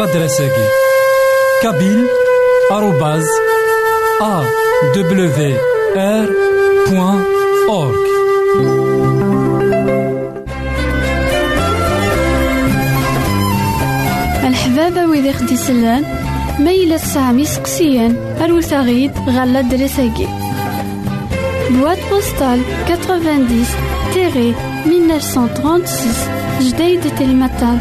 Adresse email: kabil@awr.org. Le père de Rachid Sellan, maille Sami Sassi, adresse: postale 90 Terre 1936 Jdeïd Telmatan,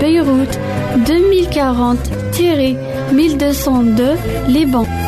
Beyrouth 2040-1202, Liban.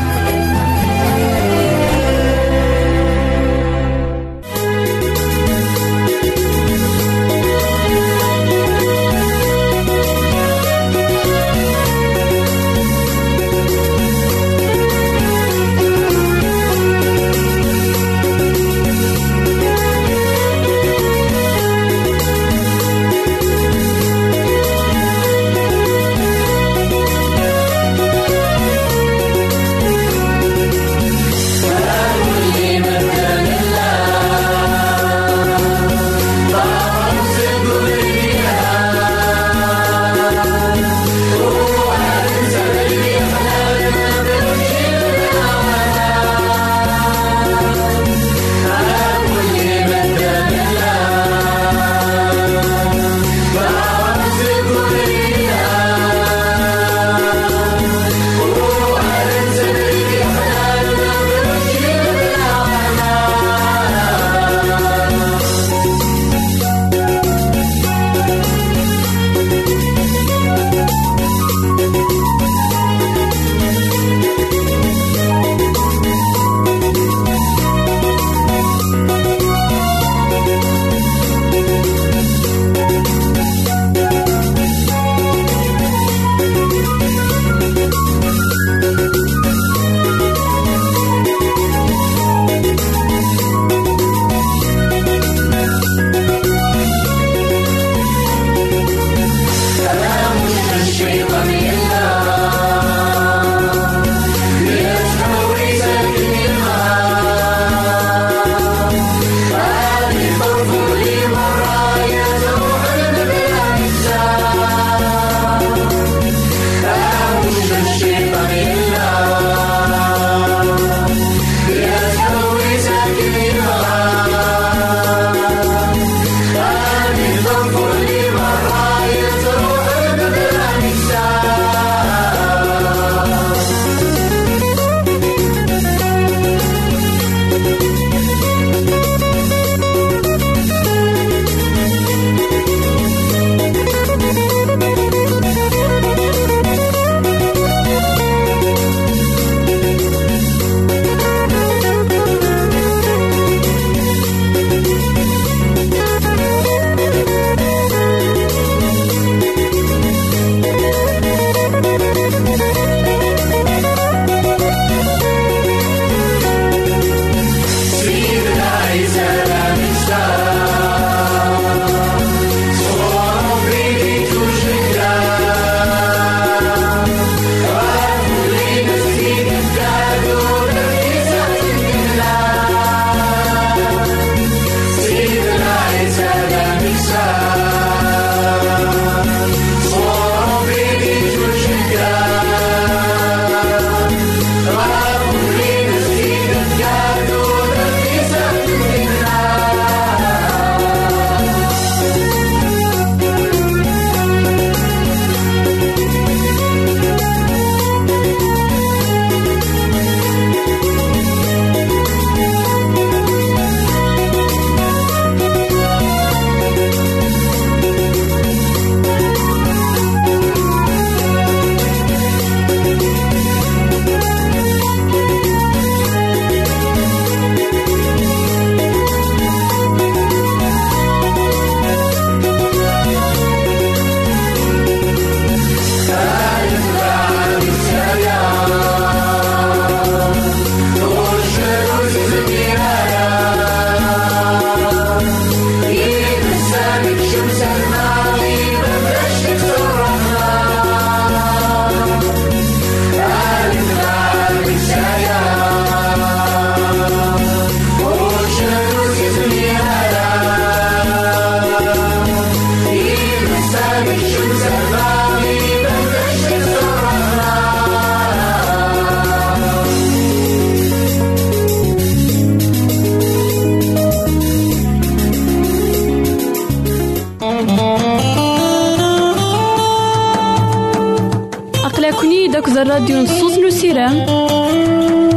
الراديو نصوص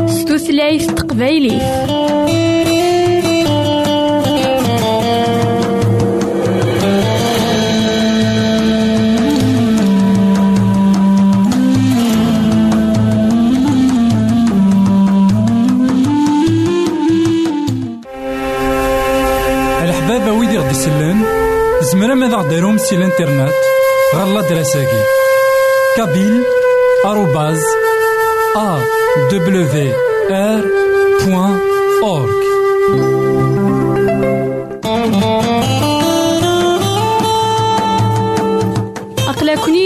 ستوثلايف ويدي غدي يسلم زمرا ماذا غديرهم سي الإنترنت؟ غالا دراساكي. كابيل arrobas awr.org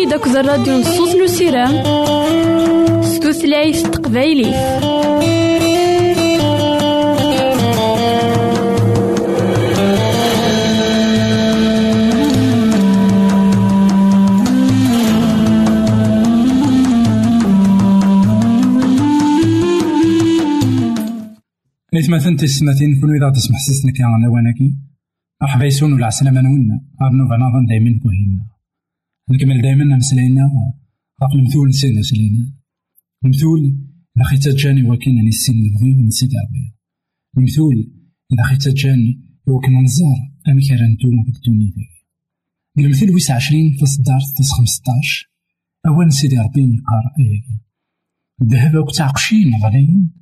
داك الراديو نصوص نسيرام ستوثلايف تقبايلي مثلا تسمتين كل إذا تسمح سيسنا كي أنا واناكي مرحبا يسون ولا عسلامة نونا. أرنو بنظن دايما كوهينا. نكمل دايما نمسلينا غاف المثول نسينا سلينا المثول إذا خيتا جاني وكينا نسين نبغي ونسيت ربي المثول إذا خيتا جاني وكنا نزار. أمي كارانتو في الدنيا المثل ويس عشرين تصدار تس خمسطاش أول سيدي ربي نقار أياكي الذهب وقت تعقشين غاليين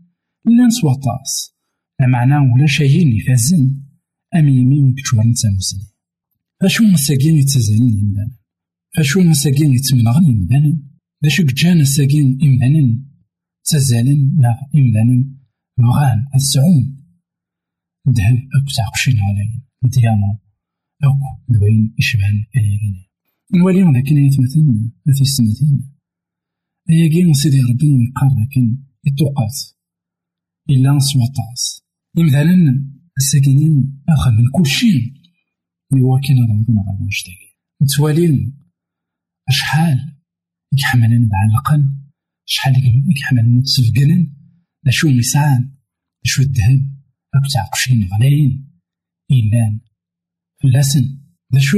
لا نسوا طاس معنى ولا شيء يفازن. أم يمين كتشوار نتاموسني فاشو مساكين يتزالين يمدانا فاشو مساكين يتمنغن يمدانا داشو كجان ساكين إمدانا تزالن لا إمدانا بغان السعون دهب أكو تعقشين علي ديانا أكو دوين إشبان أياكين نولي لكن يتمثلنا في السماتين. أياكين سيدي ربي يقار لكن يتوقات إلا نسوطاس إمثالا الساكنين أخا من كل شيء يواكن نعوضنا غير ونشتاقي نتوالين أشحال يحملنا بعلقا شحال يحملنا تسفقنا لشو مسعان لشو الذهب أكو تعقشين غلايين إيلان فلاسن. لشو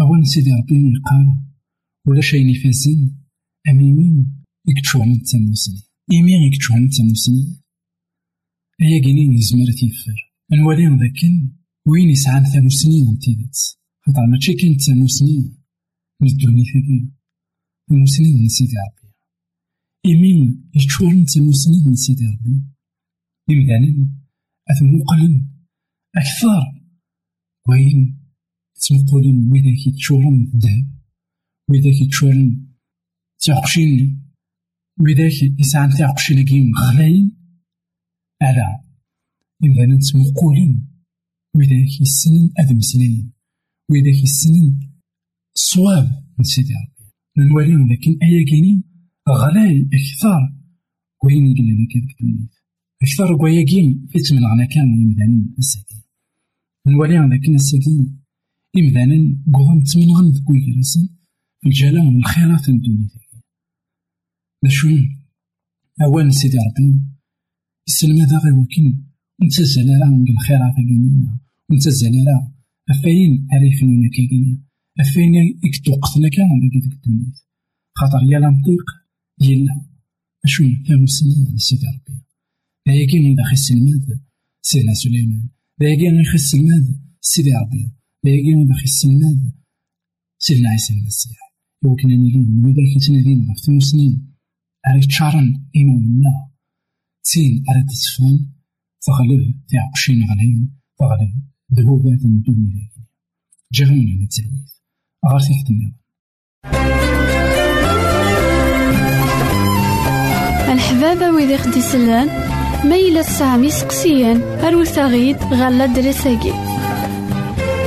أول سيدي ربي يقال ولا شي نفازن أميمين يكتشوهم التموسني إيمين يكتشوهم التموسني أيا كيني نزمر تيفر نولي ذاكن وين يسعان ثانو سنين من تيدات خاطر ماشي كاين ثانو سنين من الدنيا ثانية ثانو سنين من سيدي ربي. إيمين يتشورن ثانو سنين من سيدي ربي. إمدانا أثموقلن أكثر. وين تمقولين ويداك يتشورن الذهب ويداك يتشورن تيعقشين ويداك يسعان تيعقشين كيم غلاين على إذا نتمقولين وإذا يسنن أذ مسنين وإذا يسنن الصواب من سيدي ربي. نوليهم لكن أيا كيني غلاي أكثر. وين يقلنا كذلك الدنيا أكثر وياكين في تمنعنا كامل يمدانين الساكين نوليهم لكن الساكين إمدانا قوهم تمنعن ذكوي كراسن في الجلال الخيرات الدنيا. نشون أولا سيدي ربي السلمة ذا غير وكين نتزل راه من الخير عفاقينينا ونتزل راه أفاين عريفنا كاكينا أفاين إكتوقتنا كان ديك الدنيا خاطر يا لنطيق يلا أشو فهم سنين سيدي ربي. ذايا كين إذا خس الماد سيدنا سليمان. ذايا كين إذا خس الماد سيدي ربي. ذايا كين إذا خس الماد سيدنا عيسى المسيح. يمكن أن يلين من ذاك تنادينا في ثمان سنين عرفت شعرا إيماننا تين أراد تسفون تغلب تعقشين غلين تغلب ذهوبات من دون ذلك جاونا نتلويث غير تحت الحبابة ويدي خدي سلان ميلا سامي سقسيان أروثاغيد غالا دريساكي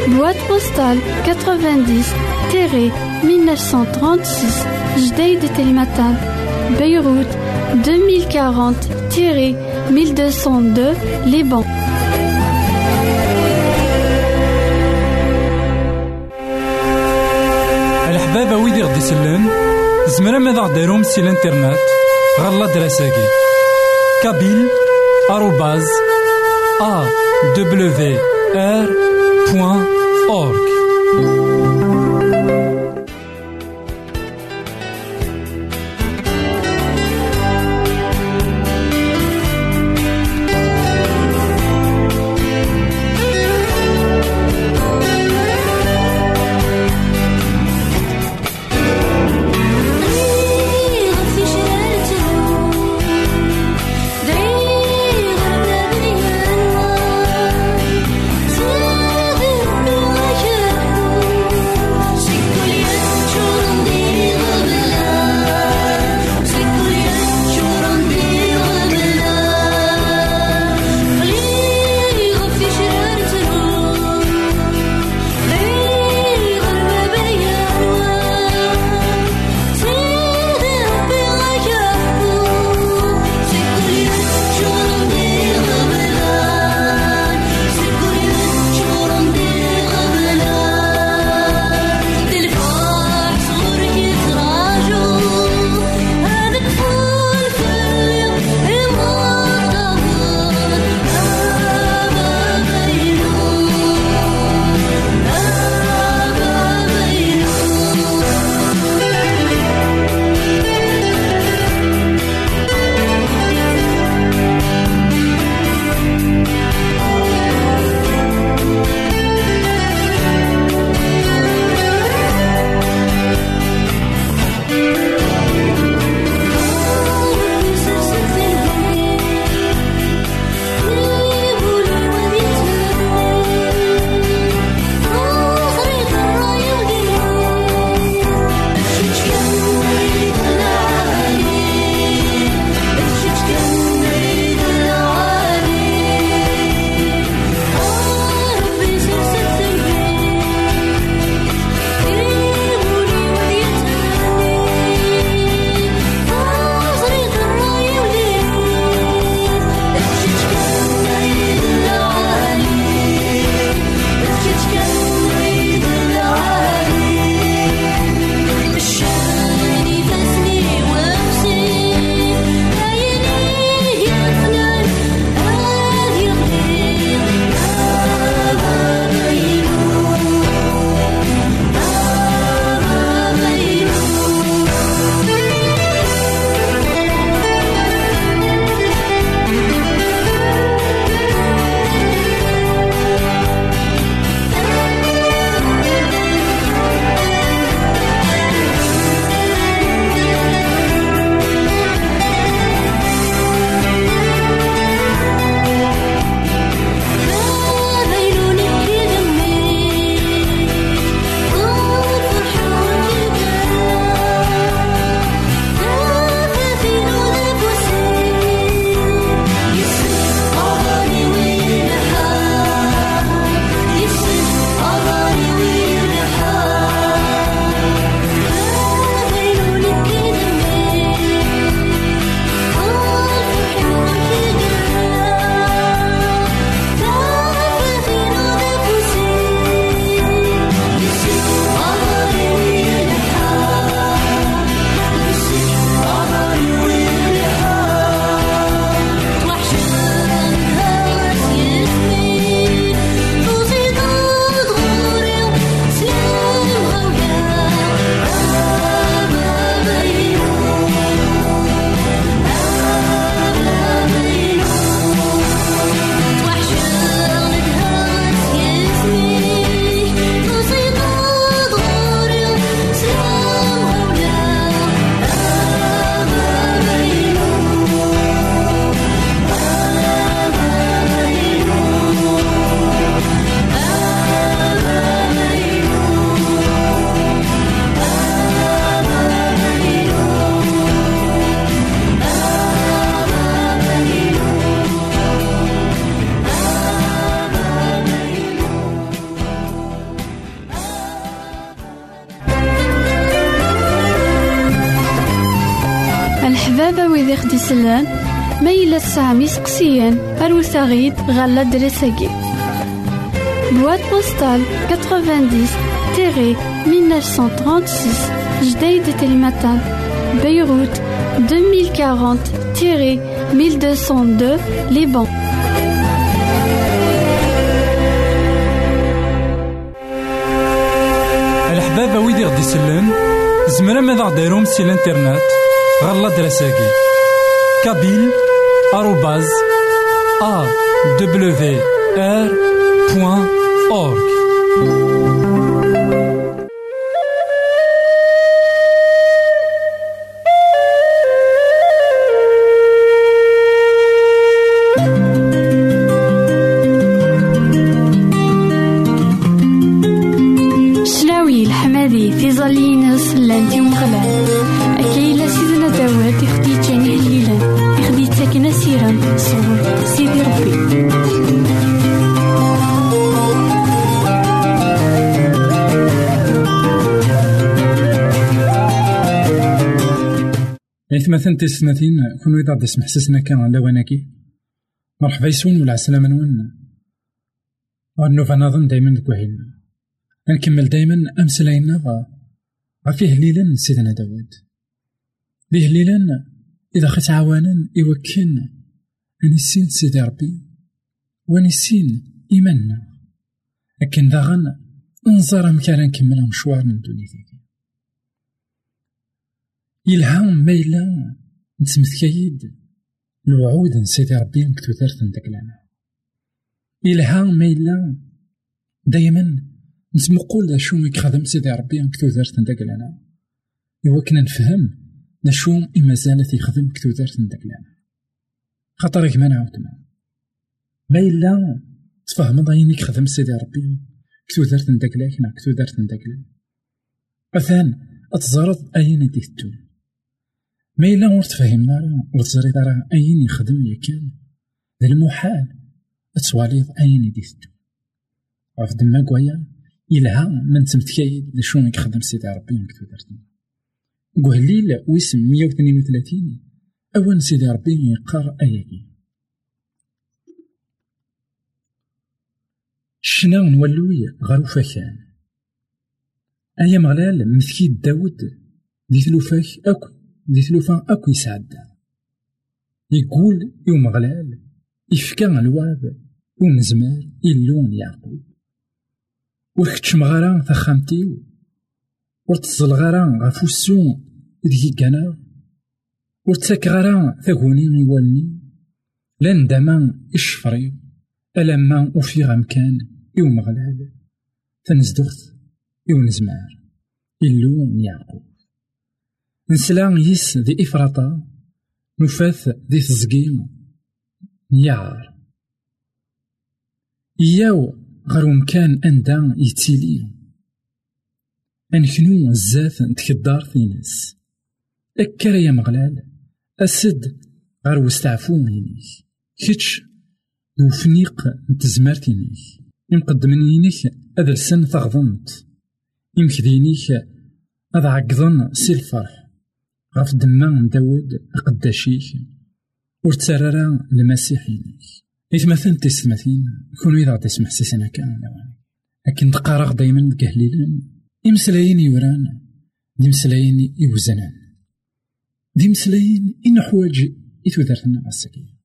بواد بوستال 90 تيري 1936 جديد تلمتان بيروت 2040 تيري 1202 Liban. الحبابة ويدي غدي يسلم زمرا ماذا غديرهم سي الإنترنت غالا دراساكي كابيل آروباز أ دبليو آر بوان أورك yella tesɛam iseqsiyen arut aɣ-d ɣer l'adresse-agi. Boîte postale 90 1936 Jdeï de Télématin Beyrouth 2040-1202 Liban الحباب ويدي غدي يسلم زمرا ماذا غديرهم سي الانترنت غالا دراساكي كابيل أورك مثلا تسنتين كون إذا دسمح سسنا كان على وناكي مرحبا يسون ولا عسلامة نون ونوفا نظن دايما دكوهيلنا نكمل دايما أمسلاينا غفيه ليلا سيدنا داود ليه ليلا إذا خت عوانا يوكن. أني السين سيدي ربي. واني السين إيماننا. لكن داغن أنظر مكان نكمل من دونيتي يلها ما إلا نتمثكيد الوعود نسيدي ربي نكتوثرت نداك لنا يلها ما إلا دايما نتمقول شو يخدم سيدي ربي نكتوثرت نداك لنا إوا كنا نفهم إما زالت يخدم كتوثرت نداك لنا خاطر كما نعاود ما إلا تفهم ضايني خدم سيدي ربي كتوثرت نداك لك كتوثرت نداك لنا أثان أتزرد أين ديتون ما إلا ور تفهمنا راه ور تزريد راه أين يخدم ياكان المحال تسواليض أين يدي ثدو غف دما إلها من تمتكايد لشون يخدم سيدي ربي نكتو درتنا قهليل ويسم مية وثنين وثلاثين أول سيدي ربي يقار أياكي. شنا نولوي غير فكان أيا مغلال مثكيد داود دي ثلوفاك أكو. دي ثلوفا أكو يسعد يقول يوم غلال يفكا الوعد ونزمار إلون يعقوب وركتش مغارا تخامتيو ورتزل غارا غفوسو ديكي كانا ورتساك غارا ثاكوني يوالني لأن داما الشفري ألما وفي غمكان يوم غلال تنزدوث يون زمار إلون يعقوب نسلا يس ذي إفراطا نفاث ذي تزقيم نيار. إياو غير مكان أندا يتيلي. أنكنو الزاف نتكدار في ناس؟ أكر يا مغلال أسد غير وستعفو منيك كتش دوفنيق نتزمرتينيك يمقدمنينيك هذا السن تغضنت يمكدينيك هذا عقضن سي الفرح. غف دما داود أقداشيك ور تسرر المسيحينيك إثمثل تسمثين كون إذا تسمح سيسنا كان لكن تقارغ دايما كهليلان إمسلاين يوران دي مسلاين يوزنان. دي مسلاين إن حواج إتودرتنا غسكي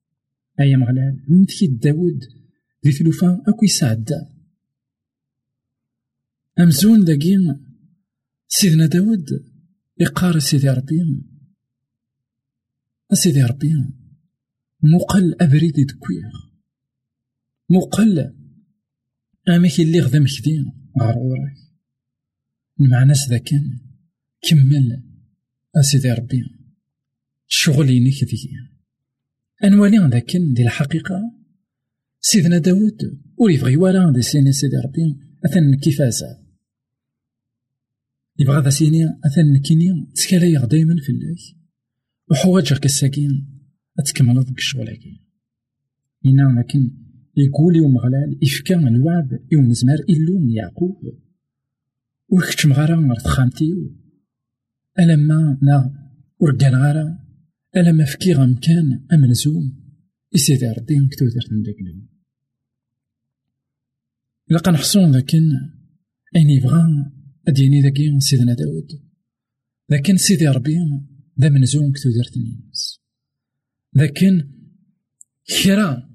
أيا مغلال متكي داود دي ثلوفا أكو يسعد أمزون داكين سيدنا داود يقار سيدي ربي. سيدي ربي مقل أبريد دكوير مقل أماك اللي غدا مكدين غار وراك المعنى كان كمل أسيدي ربي. الشغل ينك أنوالي لكن دي الحقيقة. سيدنا داود وريفغي ولا دي سيدي ربي. أثن كيفازا يبغى ذا سيني أثن نكيني تسكالايغ دايما في الله وحواجك الساكين أتكمل ضك الشغلاكي إنا لكن يقول يوم غلال إفكا الوعد يوم زمار إلو يعقوب. وكتش مغارا غير تخامتيو ألما نا ورقان غارا ألما فكي غمكان أمنزوم. إسيدي ربي نكتو درت نداكلو لقا نحصون لكن أين يبغى أديني ذاكي سيدنا داود لكن سيدي ربي دا منزوم كتو الناس لكن كرا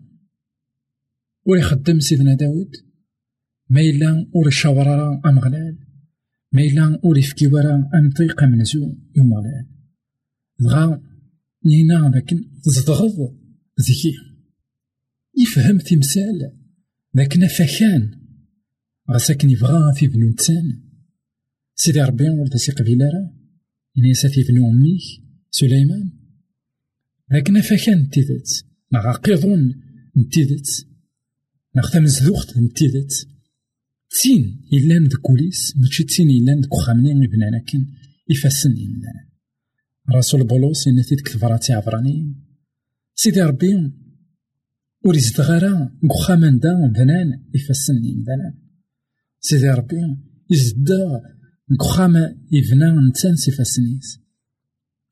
ولي خدم سيدنا داود ما إلا شاورا أم غلال. ما إلا ولي فكي ورا طيقة منزوم يوم غلال. دغا نينا لكن تزدغض ذكي. يفهم تمثال لكن فكان غساكن يبغى في بنو نتسان سيدي ربي ولد سي قبيلة يعني في بنو أميك سليمان. لكن فكان تيدت مع قيضون نتيدت ناغ تمزدوخت نتيدت تين إلا ذكوليس ماشي تين إلا ذك خامنين بنانا كن يفسن إلا رسول بولوس إن تيدك تفراتي عبراني. سيدي ربي وريزد غارا نكخامان دا بنان يفسني مثلا سيدي ربي يزدا نكخاما يبنى نتان سيفاسنيس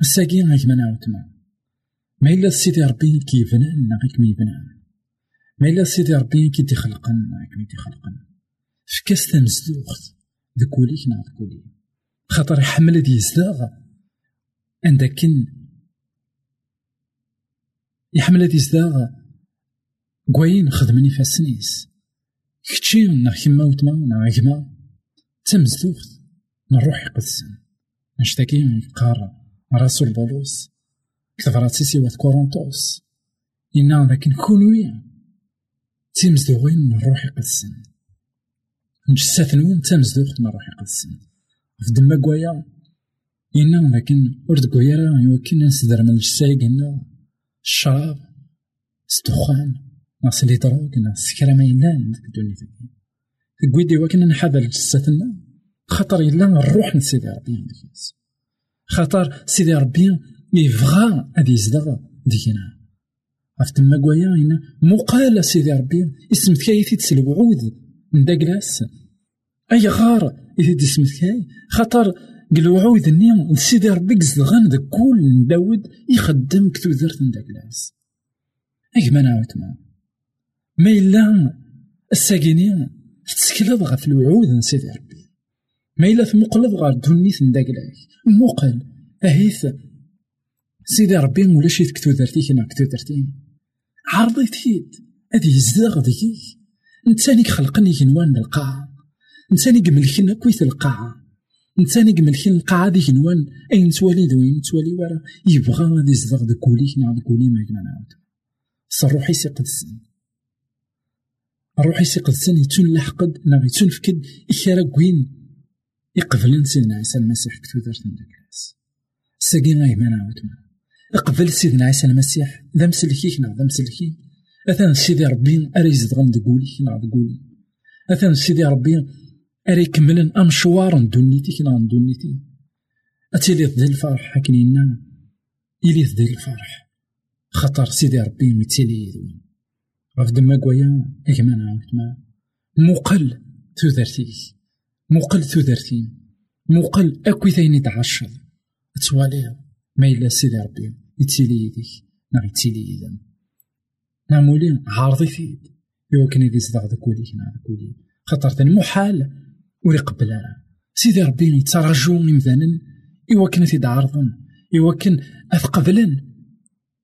الساقي غيك ما نعاوتما ما إلا سيدي ربي كي يبنان غيك مي يبنان ما إلا سيدي ربي كي تخلقن غيك مي تخلقن فكاس تمزدوخت ذكوليك نا ذكولي خاطر يحمل دي يزداغ عندكن يحمل دي يزداغ كواين خدمني فاسنيس كتشي نا كيما وتما نا كيما تمزدوخت من روحي قدسن نشتكي قار رسول بولوس كثرات سيوات كورنطوس إنا لكن كونويا تمزدوغين من روحي قدسن نجسات نون تمزدوغت من قدسن في دما كوايا إنا لكن ورد كوايا يمكن نسدر من الجسايق إنا. الشراب. الدخان ناس لي دروك ناس سكرا ما يلان ديك الدنيا تقويدي وكنا نحاذر جساتنا خاطر إلا الروح من سيدي ربي خاطر سيدي ربي يبغى هادي يزدغ ديكنا عرفت تما كوايا هنا؟ مقال سيدي ربي اسم كاي تسل وعود من داكلاس أي غار إذا اسم كاي خاطر قال وعود ني سيدي ربي زدغان ذا كل داود يخدم كتو درت من داكلاس أي ما نعاود ما إلا الساكينين تتسكلب غف الوعود من سيدي ربي. ما إلا تمقلب غار دونيت نداكلاك مقل أهيث سيدي ربي ولاش كتو درتي كنا كتو درتي عرضيت يد هادي يزدغ ديك نتاني خلقني جنوان القاعة نتاني قملكن كويت القاعة نتاني قملكن القاعة دي جنوان أين توالي دوين توالي ورا يبغى غادي يزدغ دكولي كنا دكولي ما كنا نعاود. صروحي سي قدسن روحي سي قدسن يتون لحقد. نا يتون فكد. إكرا كوين يقبل سيدنا عيسى المسيح كتو درت من داك الناس ساقي غاي ما نعاود قبل سيدنا عيسى المسيح. ذا مسلكيك نا ذا مسلكي. أثان سيدي ربي أري يزدغن دقولي نا دقولي. أثان سيدي ربي أري يكملن أمشوار دونيتي كنا دونيتي. أتيلي ذي الفرح هكنينا إلي ذي الفرح. خطر سيدي ربي متيلي يدون غف دما كوايا إكما نعاود ما مقل تودرتيك مقل تودرتين مقل أكوي ثاني تعشر تواليها ما إلا سيدي ربي يتسيلي يديك نا يتسيلي يدن نا مولي عارضي فيد إوا كان يدي صدق ذاك وليك نا ذاك وليك خاطر ثاني محال ولي قبل أنا سيدي ربي يتراجو كان تيد عارضن إوا كان أثقبلن.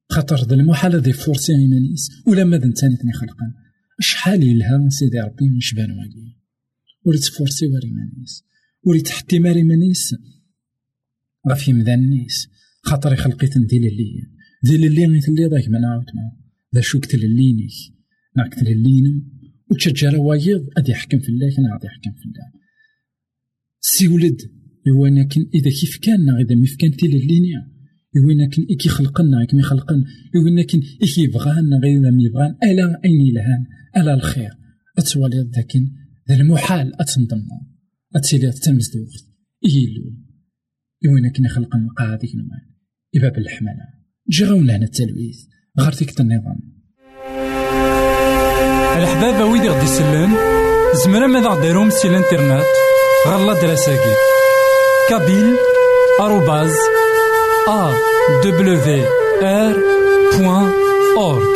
خاطر ذا المحال ذي فورسي إيمانيس ولا ماذا ثاني خلقا. شحال يلها سيدي ربي مشبان واقي ولي تفورسي وري مانيس ولي تحتي ماري مانيس. غف يمذان النيس. خاطر خلقيت دي للي دي للي غي تلي ضايك ما نعاود ذا شو كتللينيك نا كتللينم وتشجر وايض أدي يحكم في الله كان غادي يحكم في الله. سي ولد يوانا كن إذا كيف كان إذا ميف كان تللينيا يوانا كن إكي خلقنا إكي خلقن. يوانا كن إكي يبغانا غير ما يبغان. ألا أين يلهان ألا الخير. أتوالي ذاكن ذا المحال أتنضم أتسيلي تمز الوقت إيلو يوانا كن خلقن القاعدة كنوان إباب الحملة جراون لهنا التلويث. غير تيك النظام الحباب ويدي غدي يسلن زمرا ماذا غديرهم سي الإنترنت؟ غالا دراساكي. كابيل آروباز أ دبليو آر بوان أورك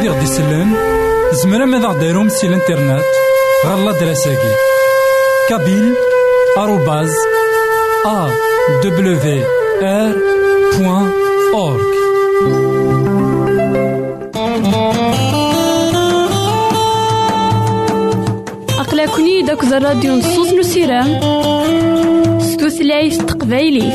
ويدي غدي يسلن زمرا ماذا غديرهم سي الانترنت غالا دراساكي. كابيل آروباز أ دبليو آر بوان أورك أقلكني داك الراديو نصوص نسيرام ستوثلايف تقبايليف